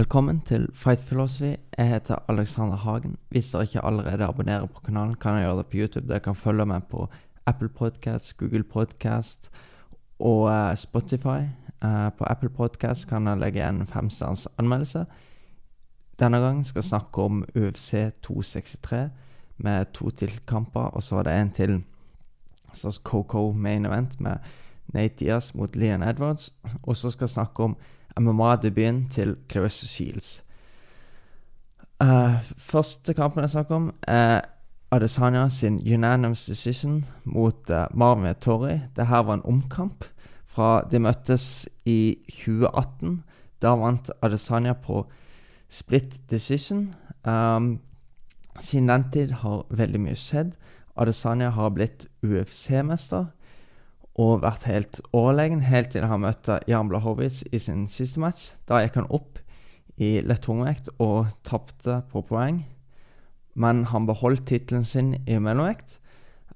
Velkommen til Fight Philosophy. Jeg heter Alexander Hagen. Hvis dere ikke allerede abonnerer på kanalen, kan jeg gjøre det på YouTube. Dere kan følge meg på Apple Podcast, Google Podcast og uh, Spotify. Uh, på Apple Podcast kan jeg legge en femstjerns anmeldelse. Denne gangen skal jeg snakke om UFC 263 med to tilkamper, og så var det en til slags Coco main event med Nate Diaz mot Leon Edwards. Og så skal jeg snakke om MMA-debuten til Clarissa Shields. Uh, første kampen jeg snakker om, er Adesanya sin unanimous decision mot uh, Marvin Torrey. Det her var en omkamp fra de møttes i 2018. Da vant Adesanya på split decision. Um, siden den tid har veldig mye skjedd. Adesanya har blitt UFC-mester og vært helt overlegen helt til han møtte Jan Blahovic i sin siste match. Da gikk han opp i lett tungvekt og tapte på poeng. Men han beholdt tittelen sin i mellomvekt.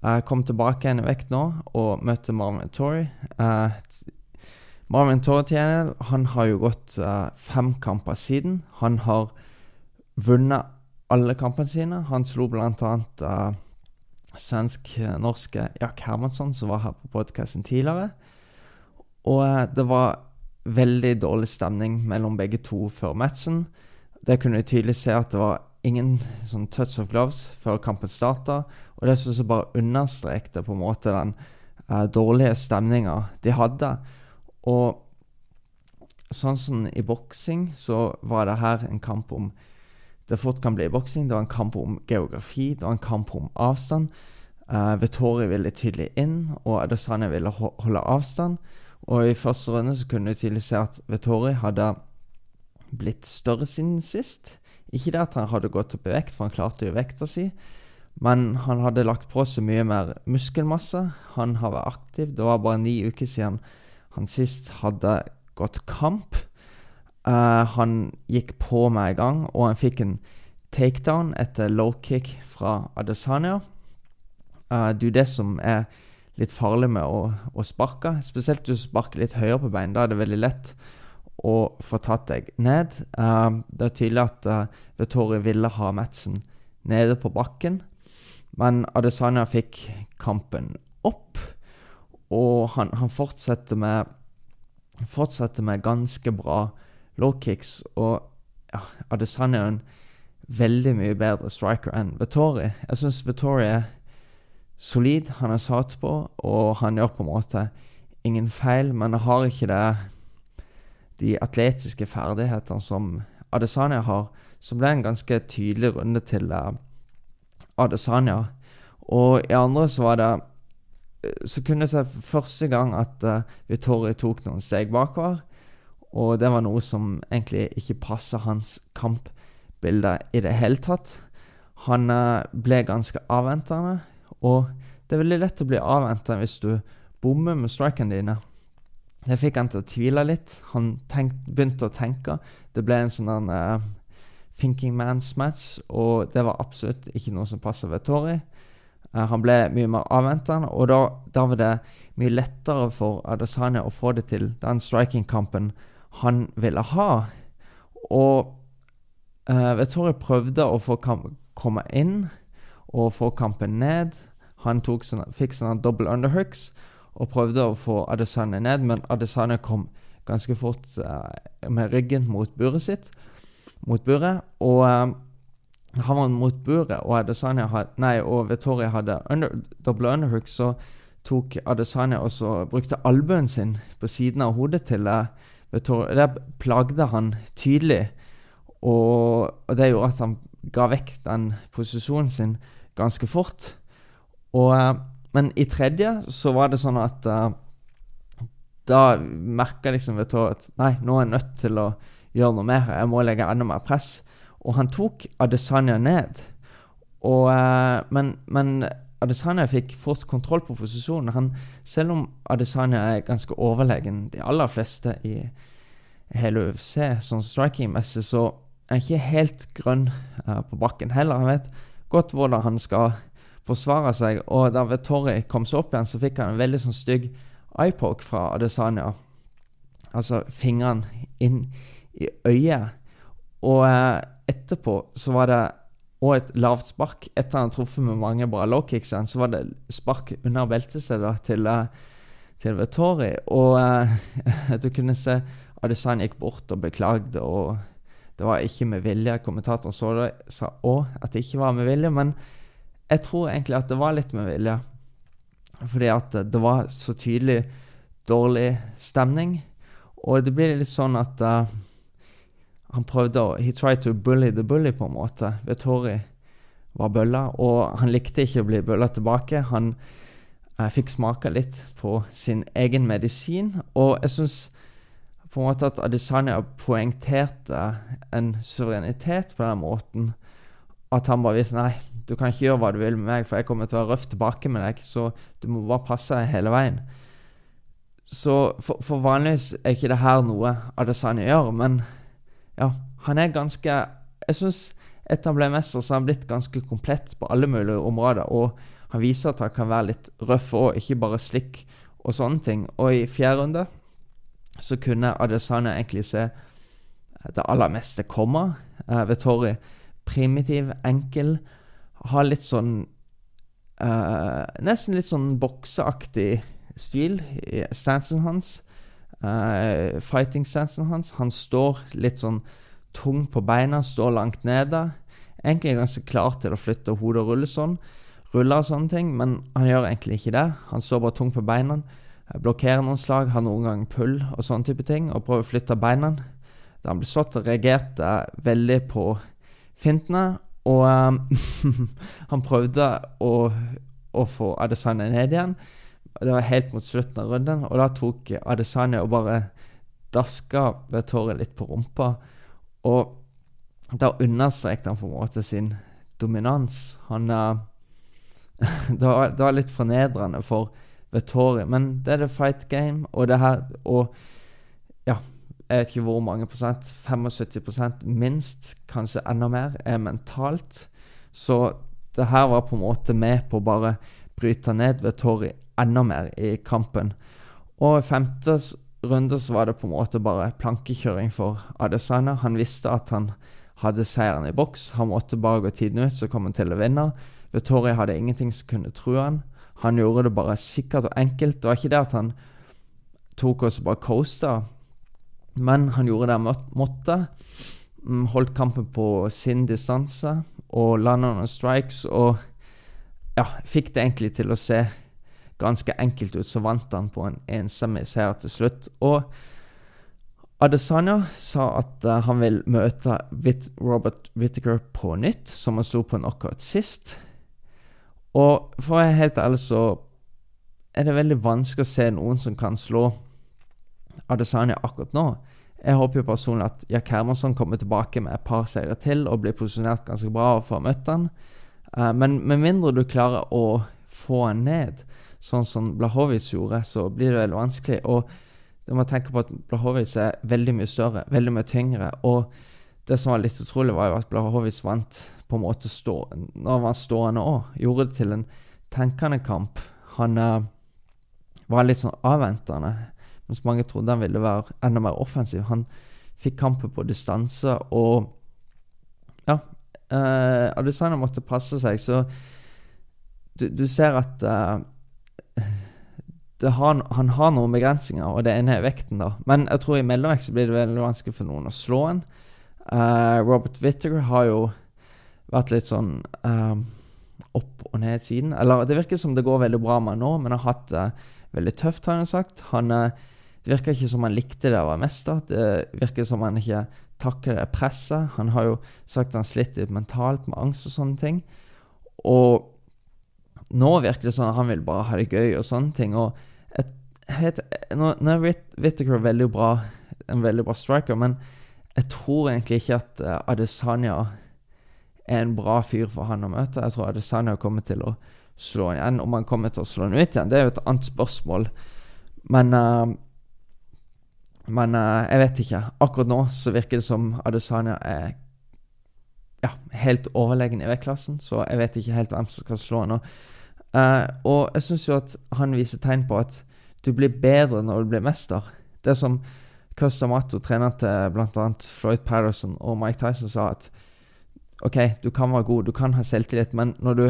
Jeg kom tilbake igjen i vekt nå og møtte Marvin Torrey. Uh, Marvin Torrey han har jo gått uh, fem kamper siden. Han har vunnet alle kampene sine. Han slo annet uh, svensk-norske Jack Hermansson, som var her på podkasten tidligere. Og uh, det var veldig dårlig stemning mellom begge to før matchen. Det kunne vi tydelig se at det var ingen sånn touch of gloves før kampen starta. Og det synes jeg bare understrekte på en måte den eh, dårlige stemninga de hadde. Og sånn som i boksing, så var det her en kamp om det fort kan bli boksing. Det var en kamp om geografi, det var en kamp om avstand. Uh, Vettori ville tydelig inn, og Adesanya ville holde avstand. Og i første runde så kunne du tydelig se at Vettori hadde blitt større siden sist. Ikke det at han hadde gått opp i vekt, for han klarte jo vekta si. Men han hadde lagt på seg mye mer muskelmasse. Han har vært aktiv. Det var bare ni uker siden han sist hadde gått kamp. Uh, han gikk på med en gang, og han fikk en takedown etter low kick fra Adesanya. Uh, det er jo det som er litt farlig med å, å sparke. Spesielt hvis du sparker litt høyere på bein. Da er det veldig lett å få tatt deg ned. Uh, det er tydelig at uh, Vettori ville ha Madsen nede på bakken, men Adesanya fikk kampen opp. Og han, han fortsetter med fortsetter med ganske bra low kicks. Og ja, Adesanya er en veldig mye bedre striker enn Vettori. Jeg syns Vettori er solid, han er satt på, og han gjør på en måte ingen feil, men han har ikke det de atletiske ferdighetene som Adesanya har. Så ble det en ganske tydelig runde til uh, Adesanya. Og i andre så var det Så kunne jeg se første gang at uh, Vittori tok noen steg bakover. Og det var noe som egentlig ikke passer hans kampbilde i det hele tatt. Han uh, ble ganske avventende, og det er veldig lett å bli avventende hvis du bommer med strikene dine. Det fikk han til å tvile litt. Han tenkt, begynte å tenke. Det ble en sånn uh, thinking man's match, og det var absolutt ikke noe som passet Vettori. Uh, han ble mye mer avventende, og da, da, var det mye lettere for Adesanya å få det til den striking-kampen han ville ha. Og uh, Vettori prøvde å få komme inn og få kampen ned. Han sånne, fikk sånne double underhooks og prøvde å få Adesanya ned, men Adesanya kom ganske fort uh, med ryggen mot buret sitt. Mot buret, og uh, han var mot buret, og Adesanya had, nei, og Vettori hadde under, double underhooks, så tok Adesanya og så brukte albuen sin på siden av hodet til uh, Det plagde han tydelig, og, og det gjorde at han ga vekk den posisjonen sin ganske fort. Og men i tredje så var det sånn at uh, Da merka liksom Vetor at nei, nå er jeg nødt til å gjøre noe mer. Jeg må legge enda mer press. Og han tok Adesanya ned. Og, uh, men, men Adesanya fikk fort kontroll på posisjonen. Han, selv om Adesanya er ganske overlegen de aller fleste i hele UFC, sånn striking-messig, så er han ikke helt grønn uh, på bakken heller. Han vet godt hvordan han skal forsvare seg. Og da Vettori kom seg opp igjen, så fikk han en veldig sånn stygg eyepoke fra Adesanya. Altså fingeren inn i øyet. Og uh, etterpå så var det òg et lavt spark. Etter han hadde truffet med mange bra lowkicks, så var det spark under beltestedet til, uh, til Vettori. Og du kunne se Adesan gikk bort og beklagde. og det var ikke med vilje. Kommentatoren så det, sa òg at det ikke var med vilje, men jeg tror egentlig at det var litt med vilje. Fordi at det var så tydelig dårlig stemning. Og det blir litt sånn at uh, han prøvde å He tried to bully the bully, på en måte. Vettori var bølla, og han likte ikke å bli bølla tilbake. Han eh, fikk smake litt på sin egen medisin, og jeg syns på en måte at Adesanya poengterte en suverenitet på den måten. At han bare viste nei, du kan ikke gjøre hva du vil med meg, for jeg kommer til å være røff tilbake med deg. Så du må bare passe hele veien. Så for, for, vanligvis er ikke det her noe Adesanya gjør, men ja, han er ganske Jeg syns etter han ble mester, så har han blitt ganske komplett på alle mulige områder. Og han viser at han kan være litt røff og ikke bare slikk og sånne ting. Og i fjerde runde så kunne Adesanya egentlig se det aller meste komme. Uh, Vettori primitiv, enkel. Har litt sånn uh, Nesten litt sånn bokseaktig stil i stansen hans. Uh, Fighting-sensen hans. Han står litt sånn tung på beina, står langt nede. Egentlig ganske klar til å flytte hodet og rulle sånn. Ruller og sånne ting, men han gjør egentlig ikke det. Han står bare tung på beina blokkerer noen slag, har noen ganger pull og sånne type ting, og prøver å flytte beina. Da han ble slått, reagerte veldig på fintene, og um, han prøvde å, å få Adesanya ned igjen. Det var helt mot slutten av runden, og da tok Adesanya og bare daska Vettori litt på rumpa. Og da understrekte han på en måte sin dominans. Han uh, det, var, det var litt fornedrende for Vettori. Men det er the fight game, og det her Og ja, jeg vet ikke hvor mange prosent. 75% minst, kanskje enda mer, er mentalt. Så det her var på en måte med på å bare bryte ned Vettori enda mer i kampen. Og i femte runde så var det på en måte bare plankekjøring for Adesanya. Han visste at han hadde seieren i boks. Han måtte bare gå tiden ut, så kom han til å vinne. Vettori hadde ingenting som kunne true han. Han gjorde det bare sikkert og enkelt. Det var ikke det at han tok oss og bare coasta, men han gjorde det han måtte. Mm, holdt kampen på sin distanse og landa noen strikes og ja, fikk det egentlig til å se ganske enkelt ut. Så vant han på en enstemmig seier til slutt. Og Adesanya sa at uh, han vil møte Robert Whittaker på nytt, som han sto på knockout sist. Og for å være helt ærlig så er det veldig vanskelig å se noen som kan slå Adesanya akkurat nå. Jeg håper jo personlig at Jack Hermansson kommer tilbake med et par seire til og blir posisjonert ganske bra og får møtt han. Uh, men med mindre du klarer å få han ned, sånn som Blahovic gjorde, så blir det veldig vanskelig. Og du må tenke på at Blahovic er veldig mye større, veldig mye tyngre. Og det som var litt utrolig, var jo at Blahovic vant på en måte stå, når han var stående òg. Gjorde det til en tenkende kamp. Han uh, var litt sånn avventende, mens mange trodde han ville være enda mer offensiv. Han fikk kampen på distanse, og ja uh, Adesanya måtte passe seg, så du, du ser at uh, har, han har noen begrensninger, og det ene er vekten, da. Men jeg tror i mellomvekt blir det veldig vanskelig for noen å slå han. Uh, Robert Whittaker har jo vært litt sånn uh, opp og ned siden. Eller det virker som det går veldig bra med han nå, men han har hatt det uh, veldig tøft, har han sagt. Han, uh, det virker ikke som han likte det å være mester. Det virker som han ikke takler presset. Han har jo sagt han sliter litt mentalt med angst og sånne ting. Og nå virker det sånn at han vil bare ha det gøy og sånne ting. Og et, jeg nå, nå er Whittaker veldig bra, en veldig bra striker, men jeg tror egentlig ikke at uh, Adesanya er en bra fyr for han å møte. Jeg tror Adesanya kommer til å slå han igjen. Om han kommer til å slå han ut igjen, det er jo et annet spørsmål. Men uh, Men uh, jeg vet ikke. Akkurat nå så virker det som Adesanya er helt overlegen i vektklassen, så jeg vet ikke helt hvem som skal slå nå. Uh, og jeg syns jo at han viser tegn på at du blir bedre når du blir mester. Det som Custamato, treneren til bl.a. Floyd Patterson og Mike Tyson, sa at OK, du kan være god, du kan ha selvtillit, men når du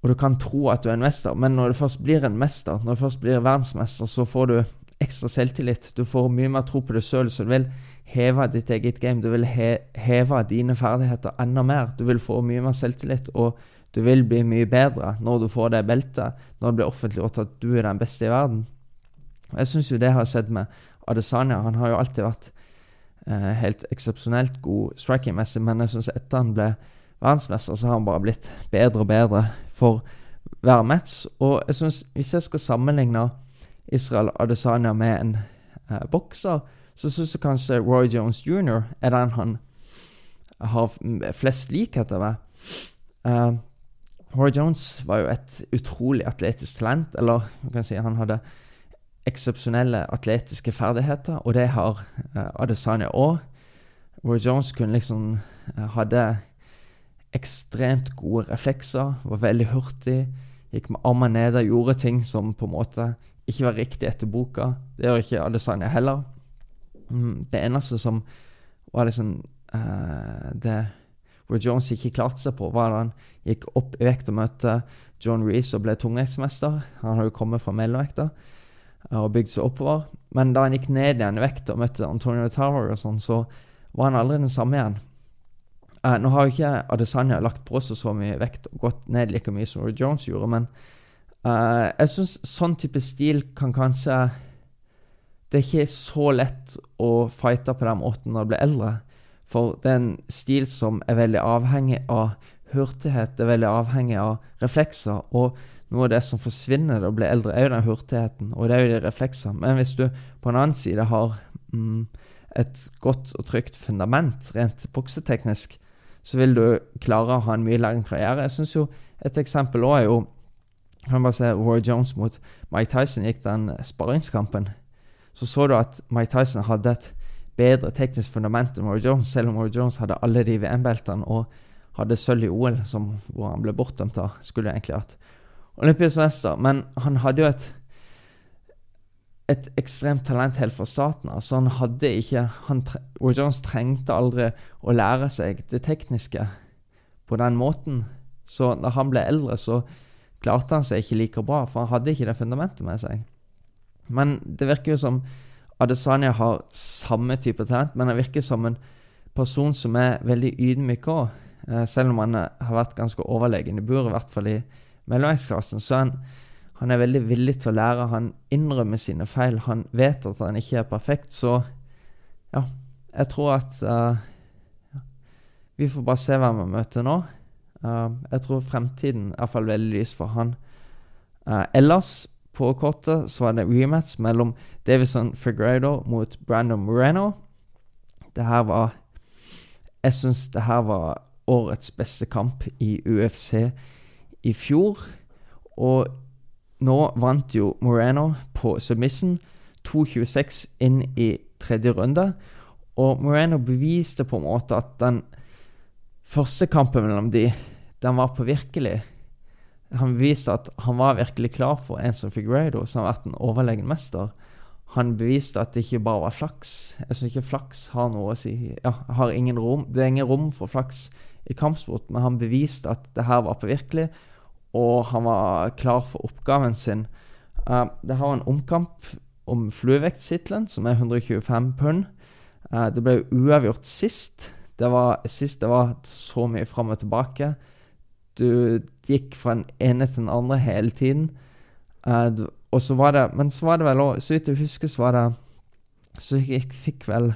og du kan tro at du er en mester, men når du først blir en mester, når du først blir verdensmester, så får du ekstra selvtillit. Du får mye mer tro på deg sjøl, så du vil heve ditt eget game. Du vil he heve dine ferdigheter enda mer. Du vil få mye mer selvtillit, og du vil bli mye bedre når du får det beltet, når det blir offentliggjort at du er den beste i verden. Jeg syns jo det har sett med Adesanya. Han har jo alltid vært eh, helt eksepsjonelt god striking-messig, men jeg syns etter han ble verdensmester, så har han bare blitt bedre og bedre for hver match. Og jeg synes, hvis jeg skal sammenligne Israel Adesanya med en eh, bokser, så syns jeg kanskje Roy Jones jr. er den han har flest likheter med. Uh, Roy Jones var jo et utrolig atletisk talent, eller man kan si han hadde eksepsjonelle atletiske ferdigheter, og det har uh, Adesanya òg. Roy Jones kunne liksom uh, hadde ekstremt gode reflekser, var veldig hurtig, gikk med armene nede, gjorde ting som på en måte ikke var riktig etter boka. Det gjør ikke Adesanya heller. Mm, det eneste som var liksom uh, Det Roy Jones ikke klarte seg på, var da han gikk opp i vekt og møtte John Reece og ble tungvektsmester. Han har jo kommet fra mellomvekta og bygd seg oppover. Men da han gikk ned igjen i vekt og møtte Antonio Tower og sånn, så var han aldri den samme igjen. Uh, nå har jo ikke Adesanya lagt på seg så mye vekt og gått ned like mye som Jones gjorde, men uh, jeg syns sånn type stil kan kanskje Det er ikke så lett å fighte på den måten når du blir eldre. For det er en stil som er veldig avhengig av hurtighet, det er veldig avhengig av reflekser. Og noe av det som forsvinner når du blir eldre, er jo den hurtigheten, og det er jo de refleksene. Men hvis du på en annen side har mm, et godt og trygt fundament rent bokseteknisk, så vil du klare å ha en mye lengre karriere. Jeg synes jo Et eksempel òg er jo kan bare se Roy Jones mot Mike Tyson gikk den sparringskampen. Så så du at Mike Tyson hadde et bedre teknisk fundament enn Roy Jones, selv om Roy Jones hadde alle de VM-beltene og hadde sølv i OL, som, hvor han ble bortdømt av. Skulle egentlig hatt olympisk mester. Men han hadde jo et et ekstremt talent helt fra starten av. Så han hadde ikke han, Roy Jones trengte aldri å lære seg det tekniske på den måten. Så da han ble eldre, så klarte han seg ikke like bra, for han hadde ikke det fundamentet med seg. Men det virker jo som Adesanya har samme type talent, men han virker som en person som er veldig ydmyk òg. Eh, selv om han har vært ganske overlegen i buret, i hvert fall i mellomvektsklassen, så han, han er veldig villig til å lære. Han innrømmer sine feil. Han vet at han ikke er perfekt, så ja, jeg tror at uh, Vi får bare se hvem vi møter nå. Uh, jeg tror fremtiden er iallfall veldig lys for han. Uh, ellers på kortet så var det rematch mellom Davison Figueredo mot Brandon Moreno. Det her var Jeg syns det her var årets beste kamp i UFC i fjor. Og nå vant jo Moreno på submission 2.26 inn i tredje runde. Og Moreno beviste på en måte at den første kampen mellom de, den var på virkelig han beviste at han var virkelig klar for en som Figueiredo, som har vært en overlegen mester. Han beviste at det ikke bare var flaks. Jeg syns ikke flaks har noe å si. Ja, har ingen rom. Det er ingen rom for flaks i kampsport, men han beviste at det her var på virkelig, og han var klar for oppgaven sin. Uh, det har en omkamp om fluevekttittelen, som er 125 pund. Uh, det ble uavgjort sist. Det var, sist det var så mye fram og tilbake. Du gikk fra den ene til den andre hele tiden. Uh, og så var det Men så var det vel òg Så vidt jeg husker, så var det Så jeg fikk vel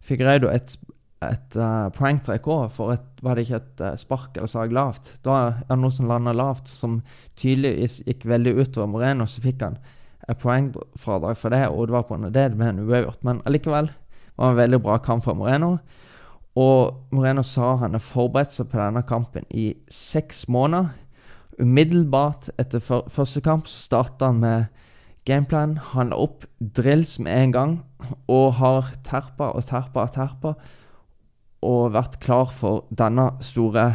Fikk Reido et, et uh, poengtrekk òg, for et, var det ikke et uh, spark eller sag lavt? Da er det noe som landa lavt, som tydeligvis gikk veldig utover Moreno. Så fikk han et poengfradrag for det, og det var på en det det ble en uavgjort. Men allikevel var det en veldig bra kamp for Moreno. Og Moreno sa han har forberedt seg på denne kampen i seks måneder. Umiddelbart etter første kamp starta han med gameplan. Han la opp drills med en gang og har terpa og terpa og terpa og vært klar for denne store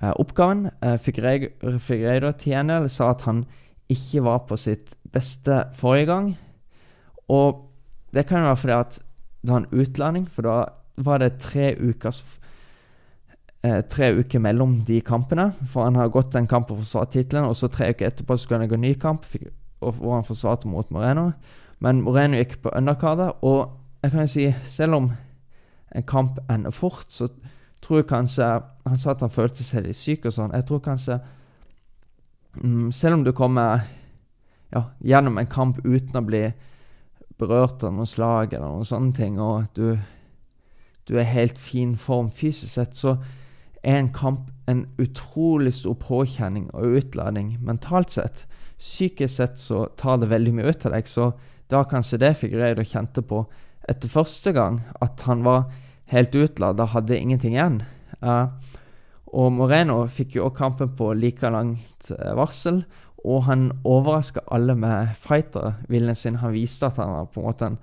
eh, oppgaven. Eh, Figueiredo del sa at han ikke var på sitt beste forrige gang. Og det kan jo være fordi at det var en utlanding, for da var det tre ukers eh, tre uker mellom de kampene. For han har gått en kamp og forsvart tittelen, og så tre uker etterpå skulle han gå en ny kamp, og han forsvarte mot Moreno. Men Moreno gikk på undercardet, og jeg kan jo si, selv om en kamp ender fort, så tror jeg kanskje Han sa at han følte seg litt syk og sånn. Jeg tror kanskje mm, Selv om du kommer ja, gjennom en kamp uten å bli berørt av noen slag eller noen sånne ting, og du, du er helt fin form fysisk sett, så er en kamp en utrolig stor påkjenning og utladning mentalt sett. Psykisk sett så tar det veldig mye ut av deg, så da kanskje det fikk Figueiredo kjente på etter første gang, at han var helt utlada, hadde ingenting igjen. Uh, og Moreno fikk jo også kampen på like langt uh, varsel, og han overraska alle med fighter-viljen sin. Han viste at han var på en måte en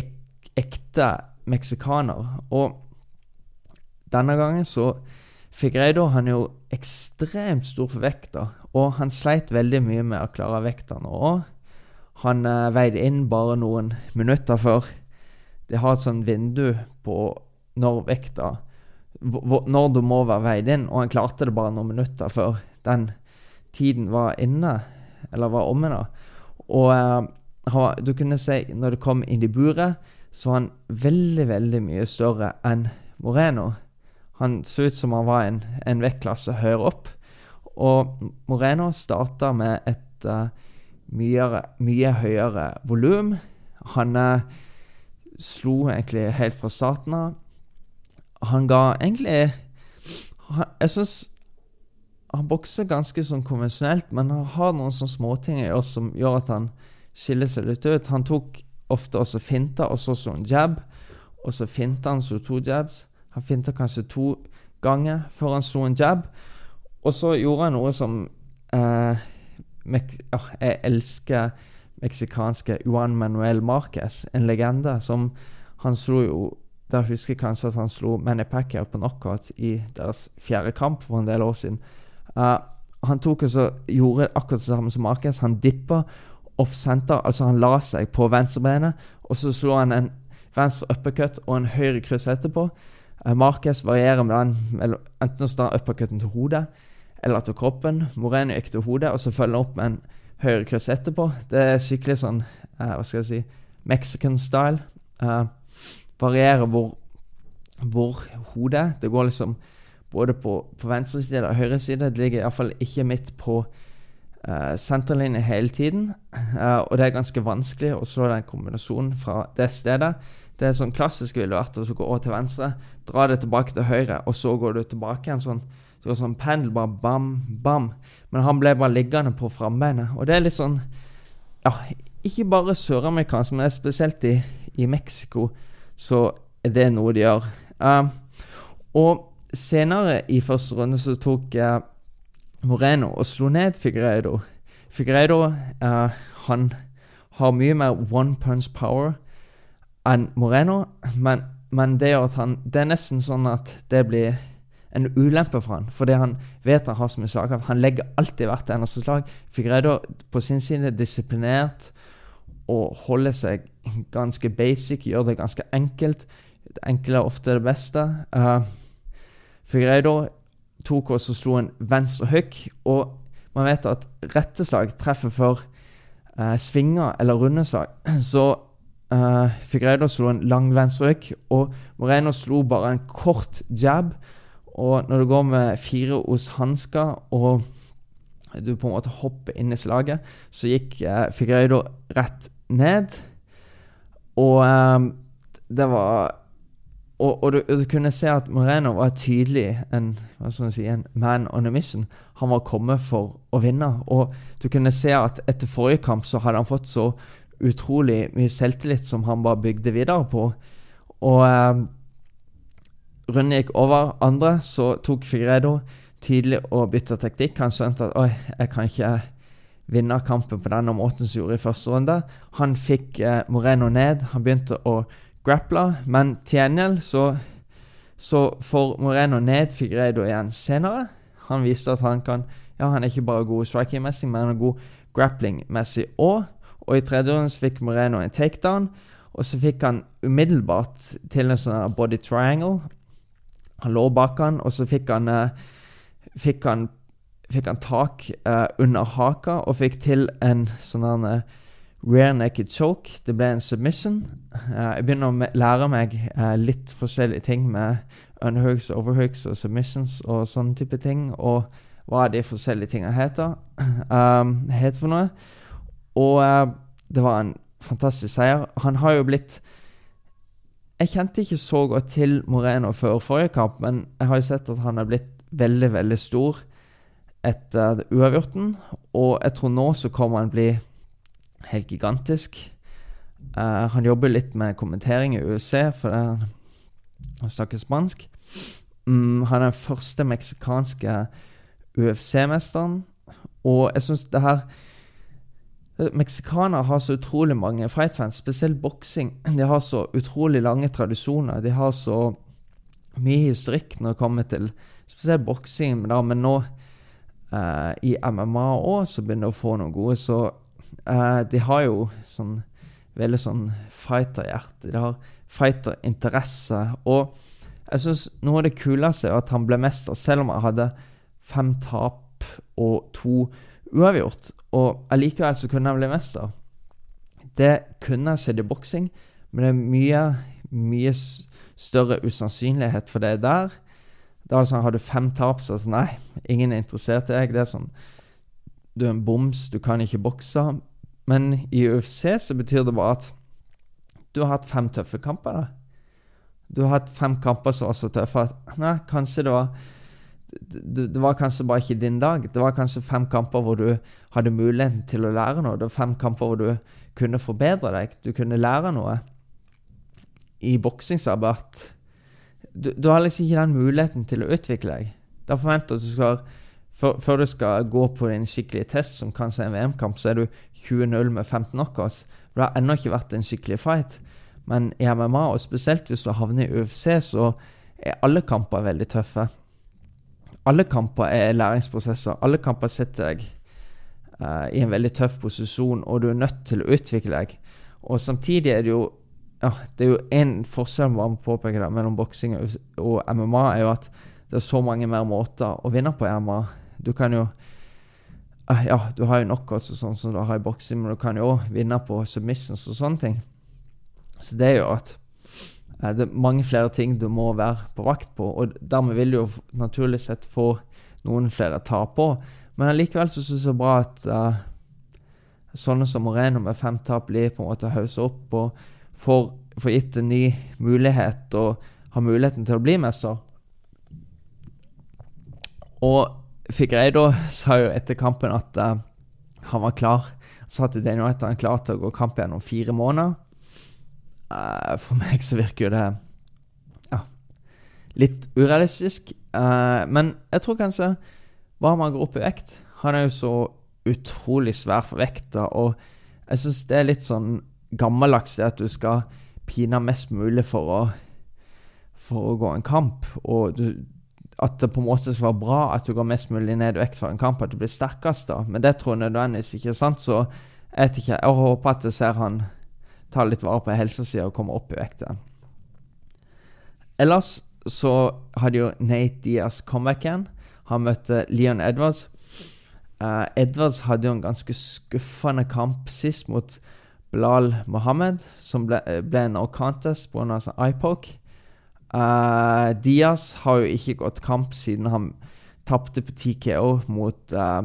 ek ekte meksikaner. Og denne gangen så fikk han han jo ekstremt stor for vekta, og han sleit veldig mye med å klare vekta nå òg. han eh, veide inn bare noen minutter før. Det har et sånt vindu på når vekta Når du må være veid inn, og han klarte det bare noen minutter før den tiden var inne, eller var omme. da. Og eh, du kunne si når det kom inn i buret, så var han veldig, veldig mye større enn Moreno. Han så ut som han var en, en vektklasse høyere opp. Og Moreno starta med et uh, mye, mye, høyere volum. Han uh, slo egentlig helt fra starten av. Han ga egentlig han, Jeg syns han bokser ganske sånn konvensjonelt, men han har noen sånne småting i oss som gjør at han skiller seg litt ut. Han tok ofte også finter, og så en jab, og så finta han så to jabs. Han finta kanskje to ganger før han slo en jab. Og så gjorde han noe som eh, oh, Jeg elsker meksikanske Juan Manuel Marquez, en legende, som han slo jo Der husker jeg kanskje at han slo Manny Pacquiao på knockout i deres fjerde kamp for en del år siden. Uh, han tok og gjorde akkurat det samme som Marquez. Han dippa off-center, altså han la seg på venstrebeinet, og så slo han en venstre uppercut og en høyre kryss etterpå. Uh, Marquez varierer med den enten å stå uppercuten til hodet eller til kroppen. Moreno gikk til hodet, og så følger han opp med en høyre kryss etterpå. Det er skikkelig sånn uh, Hva skal jeg si Mexican style. Uh, varierer hvor, hvor hodet Det går liksom både på, på venstre side og høyre side. Det ligger iallfall ikke midt på uh, senterlinje hele tiden. Uh, og det er ganske vanskelig å slå den kombinasjonen fra det stedet. Det er sånn klassisk ville vært å gå til venstre, dra det tilbake til høyre, og så går du tilbake igjen sånn. Så det sånn pendel, bare bam, bam. Men han ble bare liggende på frambeinet. Og det er litt sånn Ja, ikke bare søramerikansk, men spesielt i, i Mexico så er det noe de gjør. Uh, og senere i første runde så tok uh, Moreno og slo ned Figueiredo. Figueiredo uh, han har mye mer one punch power enn Moreno, men, men det han Det er nesten sånn at det blir en ulempe for han, fordi han vet han har så mye slagkraft. Han legger alltid hvert eneste slag. Figueiredo på sin side disiplinert og holder seg ganske basic, gjør det ganske enkelt. Det enkle er ofte det beste. Uh, Figueiredo tok oss og slo en venstre hook, og man vet at retteslag treffer for uh, svinger eller runde slag. Så uh, Figueiredo slo en lang venstre hook, og Moreno slo bare en kort jab. Og når du går med fire hos hansker og du på en måte hopper inn i slaget, så gikk uh, Figueiredo rett ned. Og um, det var og, og, du, du, kunne se at Moreno var tydelig en, si, en man on a mission. Han var kommet for å vinne. Og du kunne se at etter forrige kamp så hadde han fått så utrolig mye selvtillit som han bare bygde videre på. Og eh, runden gikk over andre, så tok Figredo tydelig å bytte teknikk. Han skjønte at oi, jeg kan ikke vinne kampen på denne måten som gjorde i første runde. Han fikk eh, Moreno ned. Han begynte å grappla, men til gjengjeld så, så får Moreno ned Figueiredo igjen senere. Han viste at han kan Ja, han er ikke bare god striking-messig, men han er god grappling-messig òg. Og i tredje runde fikk Moreno en takedown. Og så fikk han umiddelbart til en sånn body triangle. Han lå bak han, og så fikk han, uh, fikk han, fikk han tak uh, under haka og fikk til en sånn uh, rear naked choke. Det ble en submission. jeg begynner å lære meg litt forskjellige ting med underhooks, overhooks og submissions og sånne type ting. Og hva de forskjellige tingene heter, um, heter for noe. Og det var en fantastisk seier. Han har jo blitt Jeg kjente ikke så godt til Moreno før forrige kamp, men jeg har jo sett at han har blitt veldig, veldig stor etter uavgjorten. Og jeg tror nå så kommer han bli helt gigantisk. Uh, han jobber litt med kommentering i UC, for det, han snakker spansk. Um, han er den første meksikanske UFC-mesteren, og jeg syns det her Meksikanere har så utrolig mange fightfans, spesielt boksing. De har så utrolig lange tradisjoner. De har så mye historikk når det kommer til spesielt boksing. Men nå eh, i MMA òg så begynner de å få noen gode. Så eh, de har jo sånn veldig sånn fighterhjerte. De har fighterinteresse. Og jeg syns noe av det kuleste er at han ble mester, selv om han hadde fem tap og to uavgjort. Og allikevel så kunne han bli mester. Det kunne jeg sett i boksing, men det er mye, mye større usannsynlighet for det der. Da altså Har du fem tap, så altså Nei, ingen er interessert i deg. Det er sånn Du er en boms, du kan ikke bokse. Men i UFC så betyr det bare at du har hatt fem tøffe kamper. da. Du har hatt fem kamper som var så tøffe at Nei, kanskje det var det, det, var kanskje bare ikke din dag. Det var kanskje fem kamper hvor du hadde muligheten til å lære noe. Det var fem kamper hvor du kunne forbedre deg. Du kunne lære noe. I boksing så det bare du, du, har liksom ikke den muligheten til å utvikle deg. Da forventer du skal for, Før du skal gå på din skikkelige test, som kanskje er en VM-kamp, så er du 20-0 med 15 knockouts. Det har ennå ikke vært en skikkelig fight. Men i MMA, og spesielt hvis du havner i UFC, så er alle kamper veldig tøffe alle kamper er læringsprosesser. Alle kamper setter deg uh, i en veldig tøff posisjon, og du er nødt til å utvikle deg. Og samtidig er det jo ja, det er jo én forskjell man påpeker det, mellom boksing og MMA, er jo at det er så mange mer måter å vinne på i MMA. Du kan jo uh, Ja, du har jo knockouts og sånn som du har i boksing, men du kan jo òg vinne på submissions og sånne ting. Så det er jo at det er mange flere ting du må være på vakt på, og dermed vil du jo naturlig sett få noen flere ta på. Men allikevel så syns jeg det er bra at uh, sånne som Moreno med fem tap blir på en måte haussa opp og får, får, gitt en ny mulighet og har muligheten til å bli mester. Og Figueiredo sa jo etter kampen at uh, han var klar. Så til Daniel at han klar til å gå kamp igjen om fire måneder. Uh, for meg så virker jo det ja, litt urealistisk. Uh, men jeg tror kanskje bare man går opp i vekt Han er jo så utrolig svær for vekta, og jeg syns det er litt sånn gammeldags at du skal pine mest mulig for å, for å gå en kamp. Og du, at det på en måte skal være bra at du går mest mulig ned i vekt for en kamp, at du blir sterkest da. Men det tror jeg nødvendigvis ikke. er sant? Så jeg vet ikke. Jeg håper at jeg ser han ta litt vare på helsesida og komme opp i vekt igjen. Ellers så hadde jo Nate Diaz comeback igjen. Han møtte Leon Edwards. Uh, Edwards hadde jo en ganske skuffende kamp sist mot Blal Mohammed, som ble, ble en contest pga. Sånn eye-poke. Uh, Diaz har jo ikke gått kamp siden han tapte på TKO mot uh,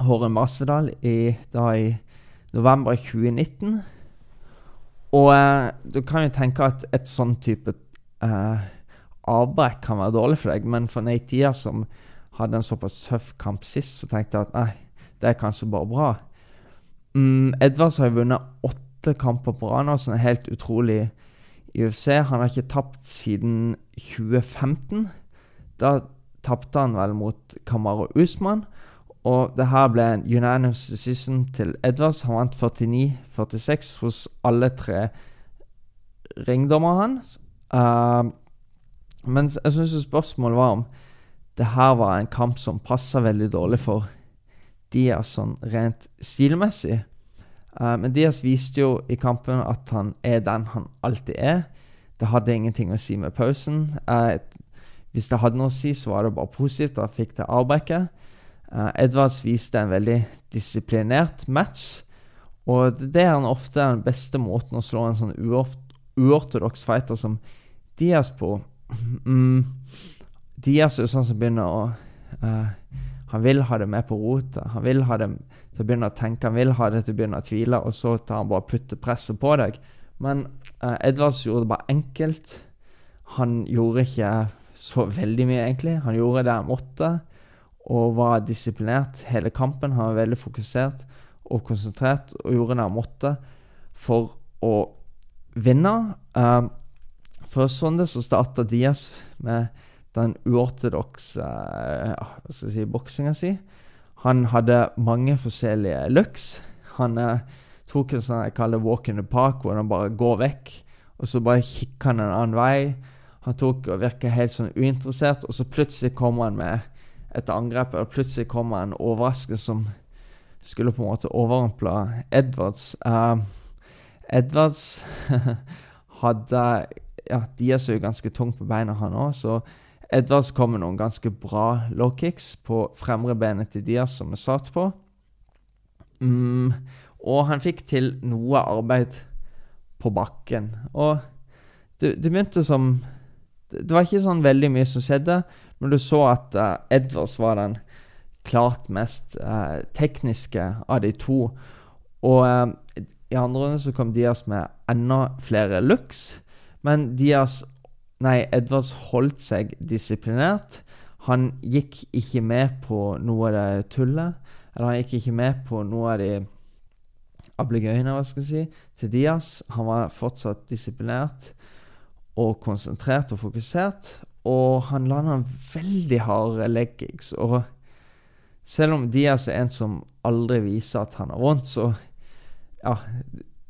Håre Masvedal i, da i november 2019. Og uh, du kan jo tenke at et sånn type uh, avbrekk kan være dårlig for deg, men for Nate Diaz, som hadde en såpass tøff kamp sist, så tenkte jeg at nei, det er kanskje bare bra. Um, Edvards har jo vunnet åtte kamper på rad nå, som er helt utrolig i UFC. Han har ikke tapt siden 2015. Da tapte han vel mot Kamaro Usman. Og det her ble en unanimous decision til Edwards. Han vant 49-46 hos alle tre ringdommerne hans. Uh, men jeg syns spørsmålet var om det her var en kamp som passa veldig dårlig for Diaz sånn rent stilmessig. Uh, men Diaz viste jo i kampen at han er den han alltid er. Det hadde ingenting å si med pausen. Uh, hvis det hadde noe å si, så var det bare positivt. Da fikk det avbrekket. Uh, Edvards viste en veldig disiplinert match. Og det er han ofte den beste måten å slå en sånn uortodoks fighter som Diaz på. Mm, Diaz er jo sånn som begynner å uh, Han vil ha det med på rotet. Han vil ha det til å begynne å tenke, han vil ha det til å begynne å tvile, og så tar han bare putter presset på deg. Men uh, Edvards gjorde det bare enkelt. Han gjorde ikke så veldig mye, egentlig. Han gjorde det han måtte, og var disiplinert hele kampen. Han var veldig fokusert og konsentrert og gjorde det han måtte for å vinne. Uh, for sånn så starta Diaz med den uortodokse jeg si, boksinga si. Han hadde mange forskjellige looks. Han eh, tok en sånn jeg kaller walk in the park, hvor han bare går vekk, og så bare kikker han en annen vei. Han tok og virka helt sånn uinteressert, og så plutselig kommer han med et angrep, Og plutselig kommer en overraskelse som skulle på en måte overrumple Edwards. Eh, Edwards hadde Ja, de er så ganske tungt på beina, han òg, så Edwards kom med noen ganske bra low kicks på fremre benet til Diaz, som vi satt på. Mm, og han fikk til noe arbeid på bakken. Og det, det, begynte som Det var ikke sånn veldig mye som skjedde, men du så at uh, Edwards var den klart mest uh, tekniske av de to. Og uh, i andre runde så kom Diaz med enda flere looks, men Diaz Nei, Edwards holdt seg disiplinert. Han gikk ikke med på noe av det tullet. Eller han gikk ikke med på noe av de ablegøyene, hva skal jeg si, til Diaz. Han var fortsatt disiplinert og konsentrert og fokusert. Og han landa veldig harde leggings. Og selv om Diaz er en som aldri viser at han har vondt, så ja,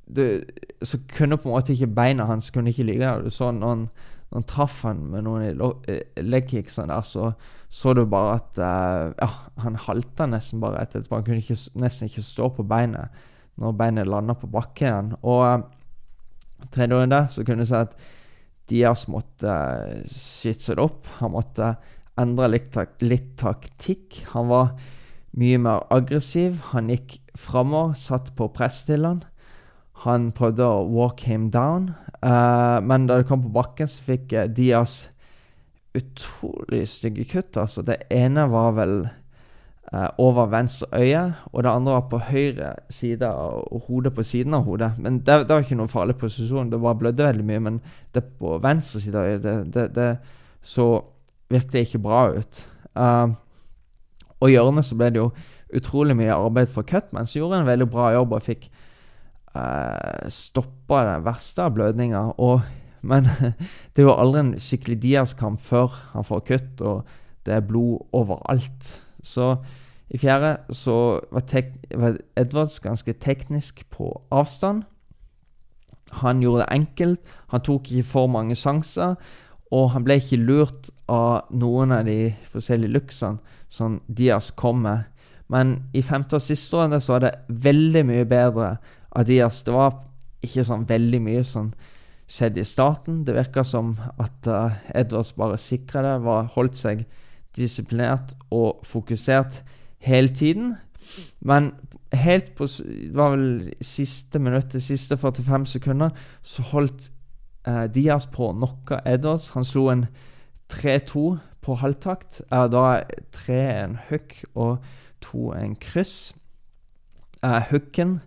du, så kunne på en måte ikke beina hans kunne ikke ligge der. Du så han, når han traff han med noen legkicks legkicksene der, så så du bare at uh, ja, han halta nesten bare etterpå. Han kunne ikke, nesten ikke stå på beinet når beinet landa på bakken. Og uh, tredje der, så kunne du si at Diaz måtte uh, skyte det opp. Han måtte endre litt, tak litt taktikk. Han var mye mer aggressiv. Han gikk framover, satt på press til han. Han prøvde å walk him down, uh, men da det kom på bakken, så fikk uh, Diaz utrolig stygge kutt. Altså, det ene var vel uh, over venstre øye, og det andre var på høyre side og hodet på siden av hodet. Men det, det var ikke noen farlig posisjon, det bare blødde veldig mye. Men det på venstre side av øyet, det, det, det så virkelig ikke bra ut. Uh, og i hjørnet så ble det jo utrolig mye arbeid for Cutman, så gjorde en veldig bra jobb og fikk uh, stoppa den verste av blødninga. Men det er jo aldri en skikkelig Diaz-kamp før han får kutt, og det er blod overalt. Så i fjerde så var, var Edwards ganske teknisk på avstand. Han gjorde det enkelt, han tok ikke for mange sjanser, og han ble ikke lurt av noen av de forskjellige luksene som Diaz kom med. Men i femte og siste runde så var det veldig mye bedre av Diaz. Det var ikke sånn veldig mye som skjedde i starten. Det virka som at uh, Edwards bare sikra det, var, holdt seg disiplinert og fokusert hele tiden. Men helt på Det var vel siste minuttet, siste 45 sekunder, så holdt uh, Diaz på å knocke Edwards. Han slo en 3-2 på halvtakt. Uh, da tre en hook og to en kryss. Uh, hooken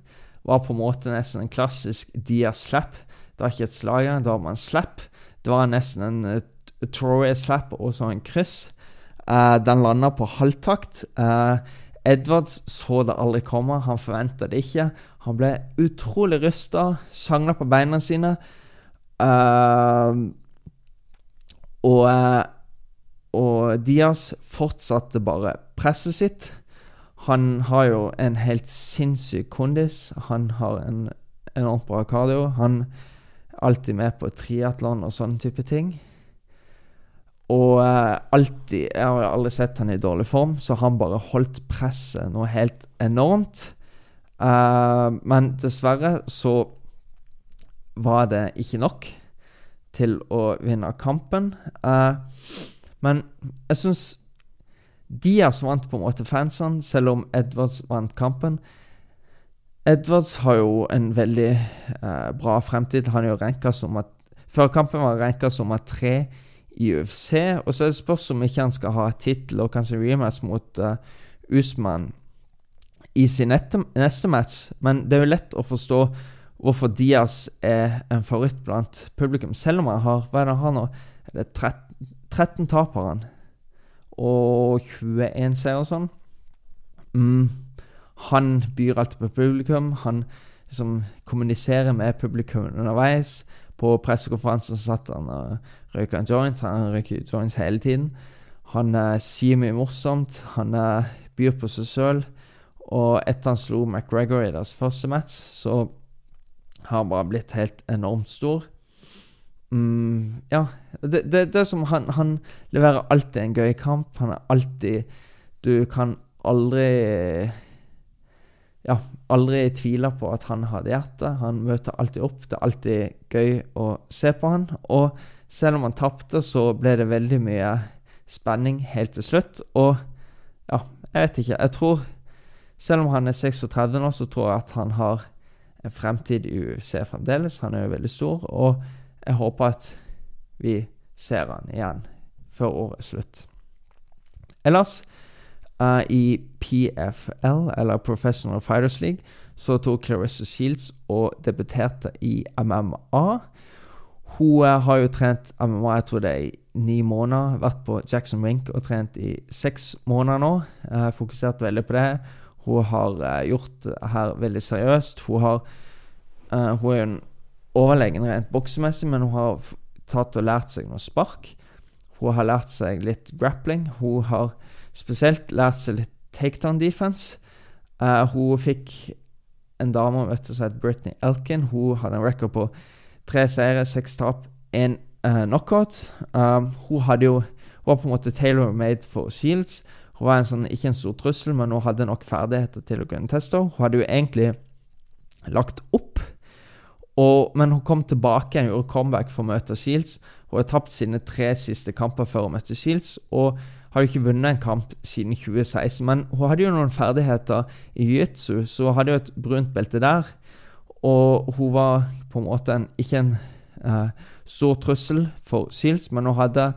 var på en måte nesten en klassisk Diaz-slap. Det var ikke et slag, det var en slap. Det var nesten en uh, Troy-slap og så en kryss. Uh, den landa på halvtakt. Uh, Edwards så det aldri komme, han forventa det ikke. Han ble utrolig rysta, sangla på beina sine. Uh, og, og Diaz fortsatte bare presset sitt. Han har jo en helt sinnssyk kondis. Han har en enormt bra kardio. Han er alltid med på triatlon og sånne type ting. Og uh, alltid Jeg har aldri sett han i dårlig form, så han bare holdt presset noe helt enormt. Uh, men dessverre så var det ikke nok til å vinne kampen. Uh, men jeg syns Diaz vant på en måte fansene, selv om Edwards vant kampen. Edwards har jo en veldig uh, bra fremtid. Han er jo ranka som at Før kampen var han ranka som at tre i UFC. Og så er det spørs om ikke han skal ha tittel og kanskje rematch mot uh, Usman i sin nette, neste match. Men det er jo lett å forstå hvorfor Diaz er en favoritt blant publikum. Selv om han har hva er det han har nå? Er 13, 13 tap har han. Og 21 seier og sånn. Mm. Han byr alltid på publikum. Han liksom kommuniserer med publikum underveis. På pressekonferansen satt han og røyka en joint. Han røyker joints hele tiden. Han uh, sier mye morsomt. Han uh, byr på seg sjøl. Og etter han slo McGregor i deres første match, så har han bare blitt helt enormt stor. Mm, ja. Det, det, det, er som han, han leverer alltid en gøy kamp. Han er alltid Du kan aldri Ja, aldri tvile på at han hadde hjerte. Han møter alltid opp. Det er alltid gøy å se på han. Og selv om han tapte, så ble det veldig mye spenning helt til slutt. Og ja, jeg vet ikke. Jeg tror Selv om han er 36 nå, så tror jeg at han har en fremtid i UFC fremdeles. Han er jo veldig stor, og jeg håper at vi ser han igjen før året er slutt. Ellers, uh, i PFL, eller Professional Fighters League, så tok Clarissa Shields og debuterte i MMA. Hun uh, har jo trent MMA jeg tror det er i ni måneder. Vært på Jackson Wink og trent i seks måneder nå. Uh, fokusert veldig på det. Hun har gjort det her veldig seriøst. Hun har Hun er jo en overlegen rent boksemessig, men hun har tatt og lært seg noe spark. Hun har lært seg litt grappling. Hun har spesielt lært seg litt takedown defense. Uh, hun fikk en dame vet du, som het Britney Elkin. Hun hadde en record på tre seire, seks tap, én uh, knockout. Um, hun hadde jo Hun var på en måte tailor-made for Shields. Hun var en sånn, ikke en stor trussel, men hun hadde nok ferdigheter til å kunne teste henne. Hun hadde jo egentlig lagt opp og, men hun kom tilbake igjen, gjorde comeback for å møte Shields. Hun har tapt sine tre siste kamper før hun møtte Shields, og har jo ikke vunnet en kamp siden 2016. Men hun hadde jo noen ferdigheter i jiu-jitsu, så hun hadde jo et brunt belte der. Og hun var på en måte en, ikke en eh, stor trussel for Shields, men hun hadde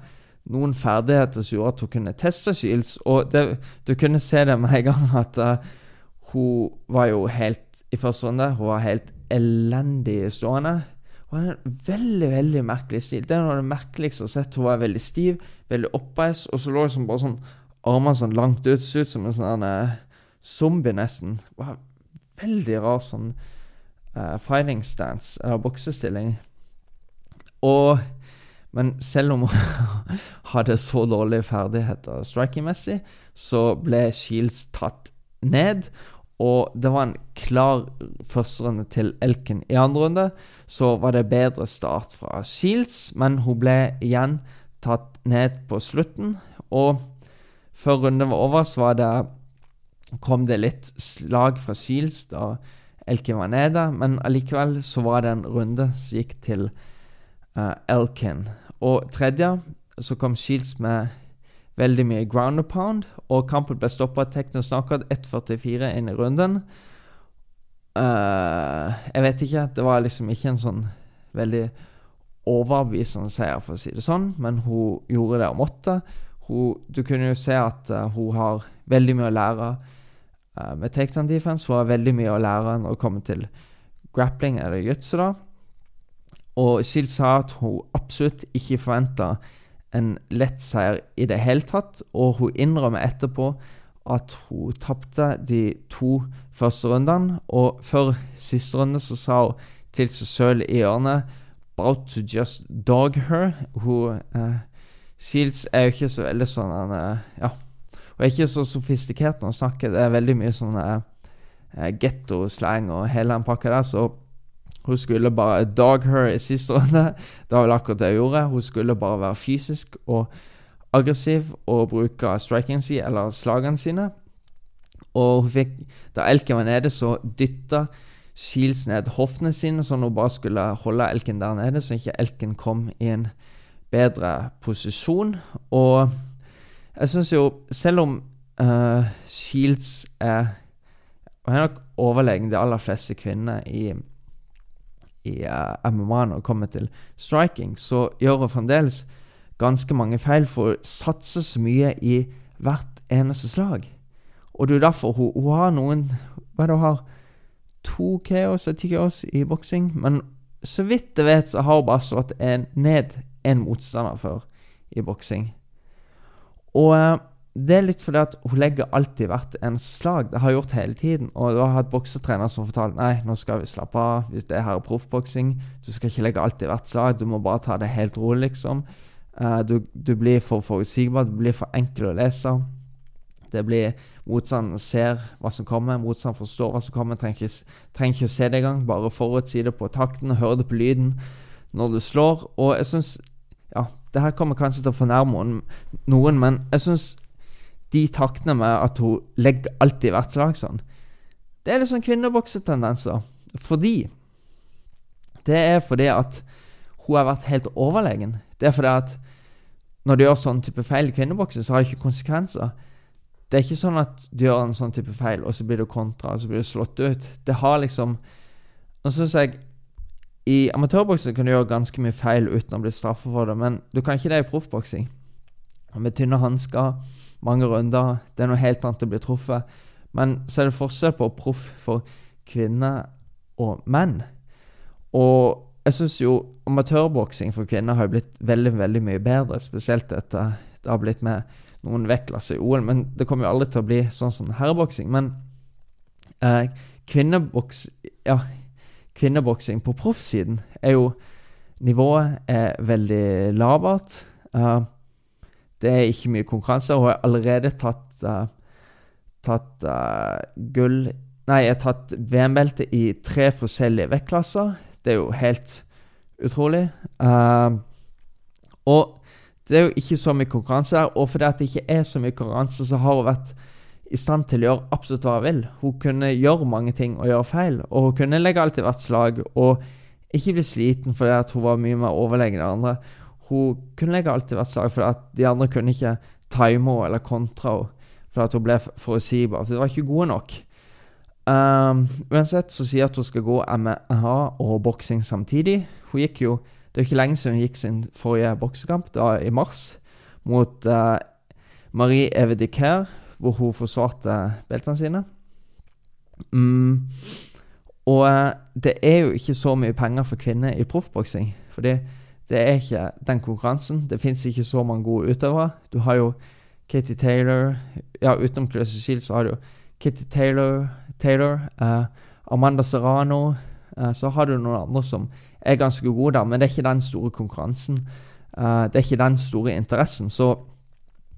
noen ferdigheter som gjorde at hun kunne teste Shields. Og det, du kunne se det med en gang at uh, hun var jo helt i første runde. Hun var helt elendig stående. Hun har en veldig veldig merkelig stil. Det er noe av det merkeligste jeg har sett. Hun var veldig stiv, veldig oppreist, og så lå liksom bare sånn armene sånn langt ut. Så ut som en sånn uh, zombie, nesten. Var veldig rar sånn uh, fighting stance, eller boksestilling. Og Men selv om hun hadde så dårlige ferdigheter striking-messig, så ble Shields tatt ned. Og det var en klar førsterunde til Elken. I andre runde så var det bedre start fra Shields, men hun ble igjen tatt ned på slutten. Og før runden var over, så var det, kom det litt slag fra Shields da Elken var nede, men allikevel så var det en runde som gikk til uh, Elkin. Og tredje så kom Shields med veldig mye ground and pound, og kampen ble stoppa teknisk knockout 1.44 inn i runden. Uh, jeg vet ikke. Det var liksom ikke en sånn veldig overbevisende seier, for å si det sånn, men hun gjorde det hun måtte. Hun, du kunne jo se at uh, hun har veldig mye å lære uh, med takedown defense. Hun har veldig mye å lære når det kommer til grappling eller jutsu, da. Og Shield sa at hun absolutt ikke forventa en lett seier i det hele tatt, og hun innrømmer etterpå at hun tapte de to første rundene. Og før siste runde så sa hun til seg selv i hjørnet About to just dog her. Hun eh, Shields er jo ikke så veldig sånn uh, Ja. Hun er ikke så sofistikert når hun snakker. Det er veldig mye sånn eh, gettoslang og hele den pakka der. Så hun skulle bare dog her i siste runde. Det var vel akkurat det hun gjorde. Hun skulle bare være fysisk og aggressiv og bruke striking sin, eller slagene sine. Og hun fikk, da elken var nede, så dytta Shields ned hoftene sine, sånn hun bare skulle holde elken der nede, så ikke elken kom i en bedre posisjon. Og jeg syns jo, selv om uh, Shields er er nok overlegen de aller fleste kvinner i, i uh, MMA når det kommer til striking, så gjør hun fremdeles ganske mange feil, for hun satser så mye i hvert eneste slag. Og det er derfor hun, hun har noen Hva er det hun har? To KOs og ti KOs i boksing. Men så vidt jeg vet, så har hun bare slått en, ned en motstander før i boksing. Og uh, det er litt fordi at hun legger alltid hvert en slag. Det har hun gjort hele tiden. Og du har hatt boksetrener som fortalte nei, nå skal vi slappe av. Hvis det her er proffboksing, du skal ikke legge alltid hvert slag. Du må bare ta det helt rolig, liksom. Uh, du, du, blir for forutsigbar, du blir for enkel å lese. Det blir Motstanderen ser hva som kommer, motstanderen forstår hva som kommer. Trenger ikke, trenger ikke å se det engang. Bare forutsi det på takten, høre det på lyden når du slår. Og jeg syns Ja, det her kommer kanskje til å fornærme noen, men jeg syns de taktene med at hun legger alltid hvert slag sånn Det er litt sånn kvinneboksetendenser. Fordi Det er fordi at hun har vært helt overlegen. Det er fordi at når du gjør sånn type feil i kvinneboksen, så har det ikke konsekvenser. Det er ikke sånn at du gjør en sånn type feil, og så blir du kontra, og så blir du slått ut. Det har liksom Nå syns jeg I amatørboksen kan du gjøre ganske mye feil uten å bli straffet for det, men du kan ikke det i proffboksing. Med tynne hansker, mange runder Det er noe helt annet å bli truffet. Men så er det forskjell på proff for kvinner og menn. Og jeg syns jo amatørboksing for kvinner har blitt veldig, veldig mye bedre, spesielt etter det har blitt med noen vektklasser i OL, men det kommer jo aldri til å bli sånn som herreboksing. Men eh, kvinneboks, ja, kvinneboksing på proffsiden er jo Nivået er veldig labert. Uh, det er ikke mye konkurranse. Hun har allerede tatt, uh, tatt uh, gull Nei, jeg har tatt VM-belte i tre forskjellige vektklasser. Det er jo helt utrolig. og det er jo ikke så mye konkurranse her, og fordi det ikke er så mye konkurranse, så har hun vært i stand til å gjøre absolutt hva hun vil. Hun kunne gjøre mange ting og gjøre feil, og hun kunne legge alt i hvert slag og ikke bli sliten fordi at hun var mye mer overlegen enn andre. Hun kunne legge alltid hvert slag for at de andre kunne ikke time henne eller kontra henne For at hun ble forutsigbar. For de var ikke gode nok. Um, uansett så sier hun at hun skal gå MMA og boksing samtidig. Hun gikk jo det er jo ikke lenge siden hun gikk sin forrige boksekamp, da i mars, mot uh, Marie Evediker, hvor hun forsvarte beltene sine. Mm. Og uh, det er jo ikke så mye penger for kvinner i proffboksing. Fordi det er ikke den konkurransen. Det fins ikke så mange gode utøvere. Du har jo Katie Taylor Ja, utenom Claire Cecile, så har du Katie Taylor, Taylor uh, Amanda Serrano. så har du noen andre som er ganske gode der, men det er ikke den store konkurransen. Uh, det er ikke den store interessen. Så,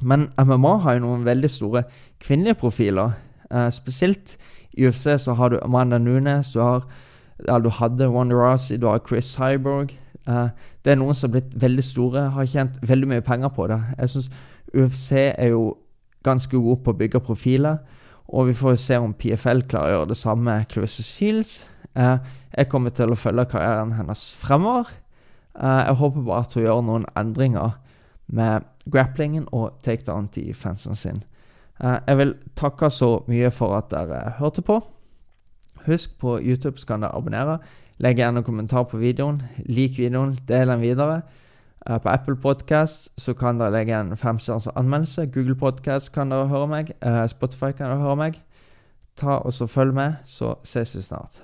men MMA har jo noen veldig store kvinnelige profiler. Uh, spesielt i UFC så har du Amanda Nunes, du, har, ja, du hadde Wanda Rossi, du har Chris Hyberg. Uh, det er noen som har blitt veldig store, har tjent veldig mye penger på det. Jeg synes UFC er jo ganske god på å bygge profiler, og vi får jo se om PFL klarer å gjøre det samme med Clarissa Shields. Uh, jeg kommer til å følge karrieren hennes fremover. Uh, jeg håper bare at hun gjør noen endringer med grapplingen og takedown til fansen sin. Jeg vil takke så mye for at dere hørte på. Husk, på YouTube så kan dere abonnere. Legg gjerne en kommentar på videoen. Lik videoen, del den videre. Uh, på Apple Podcast så kan dere legge en femstjerners anmeldelse. Google Podcast kan dere høre meg. Spotify kan dere høre meg. Ta og så Følg med, så ses vi snart.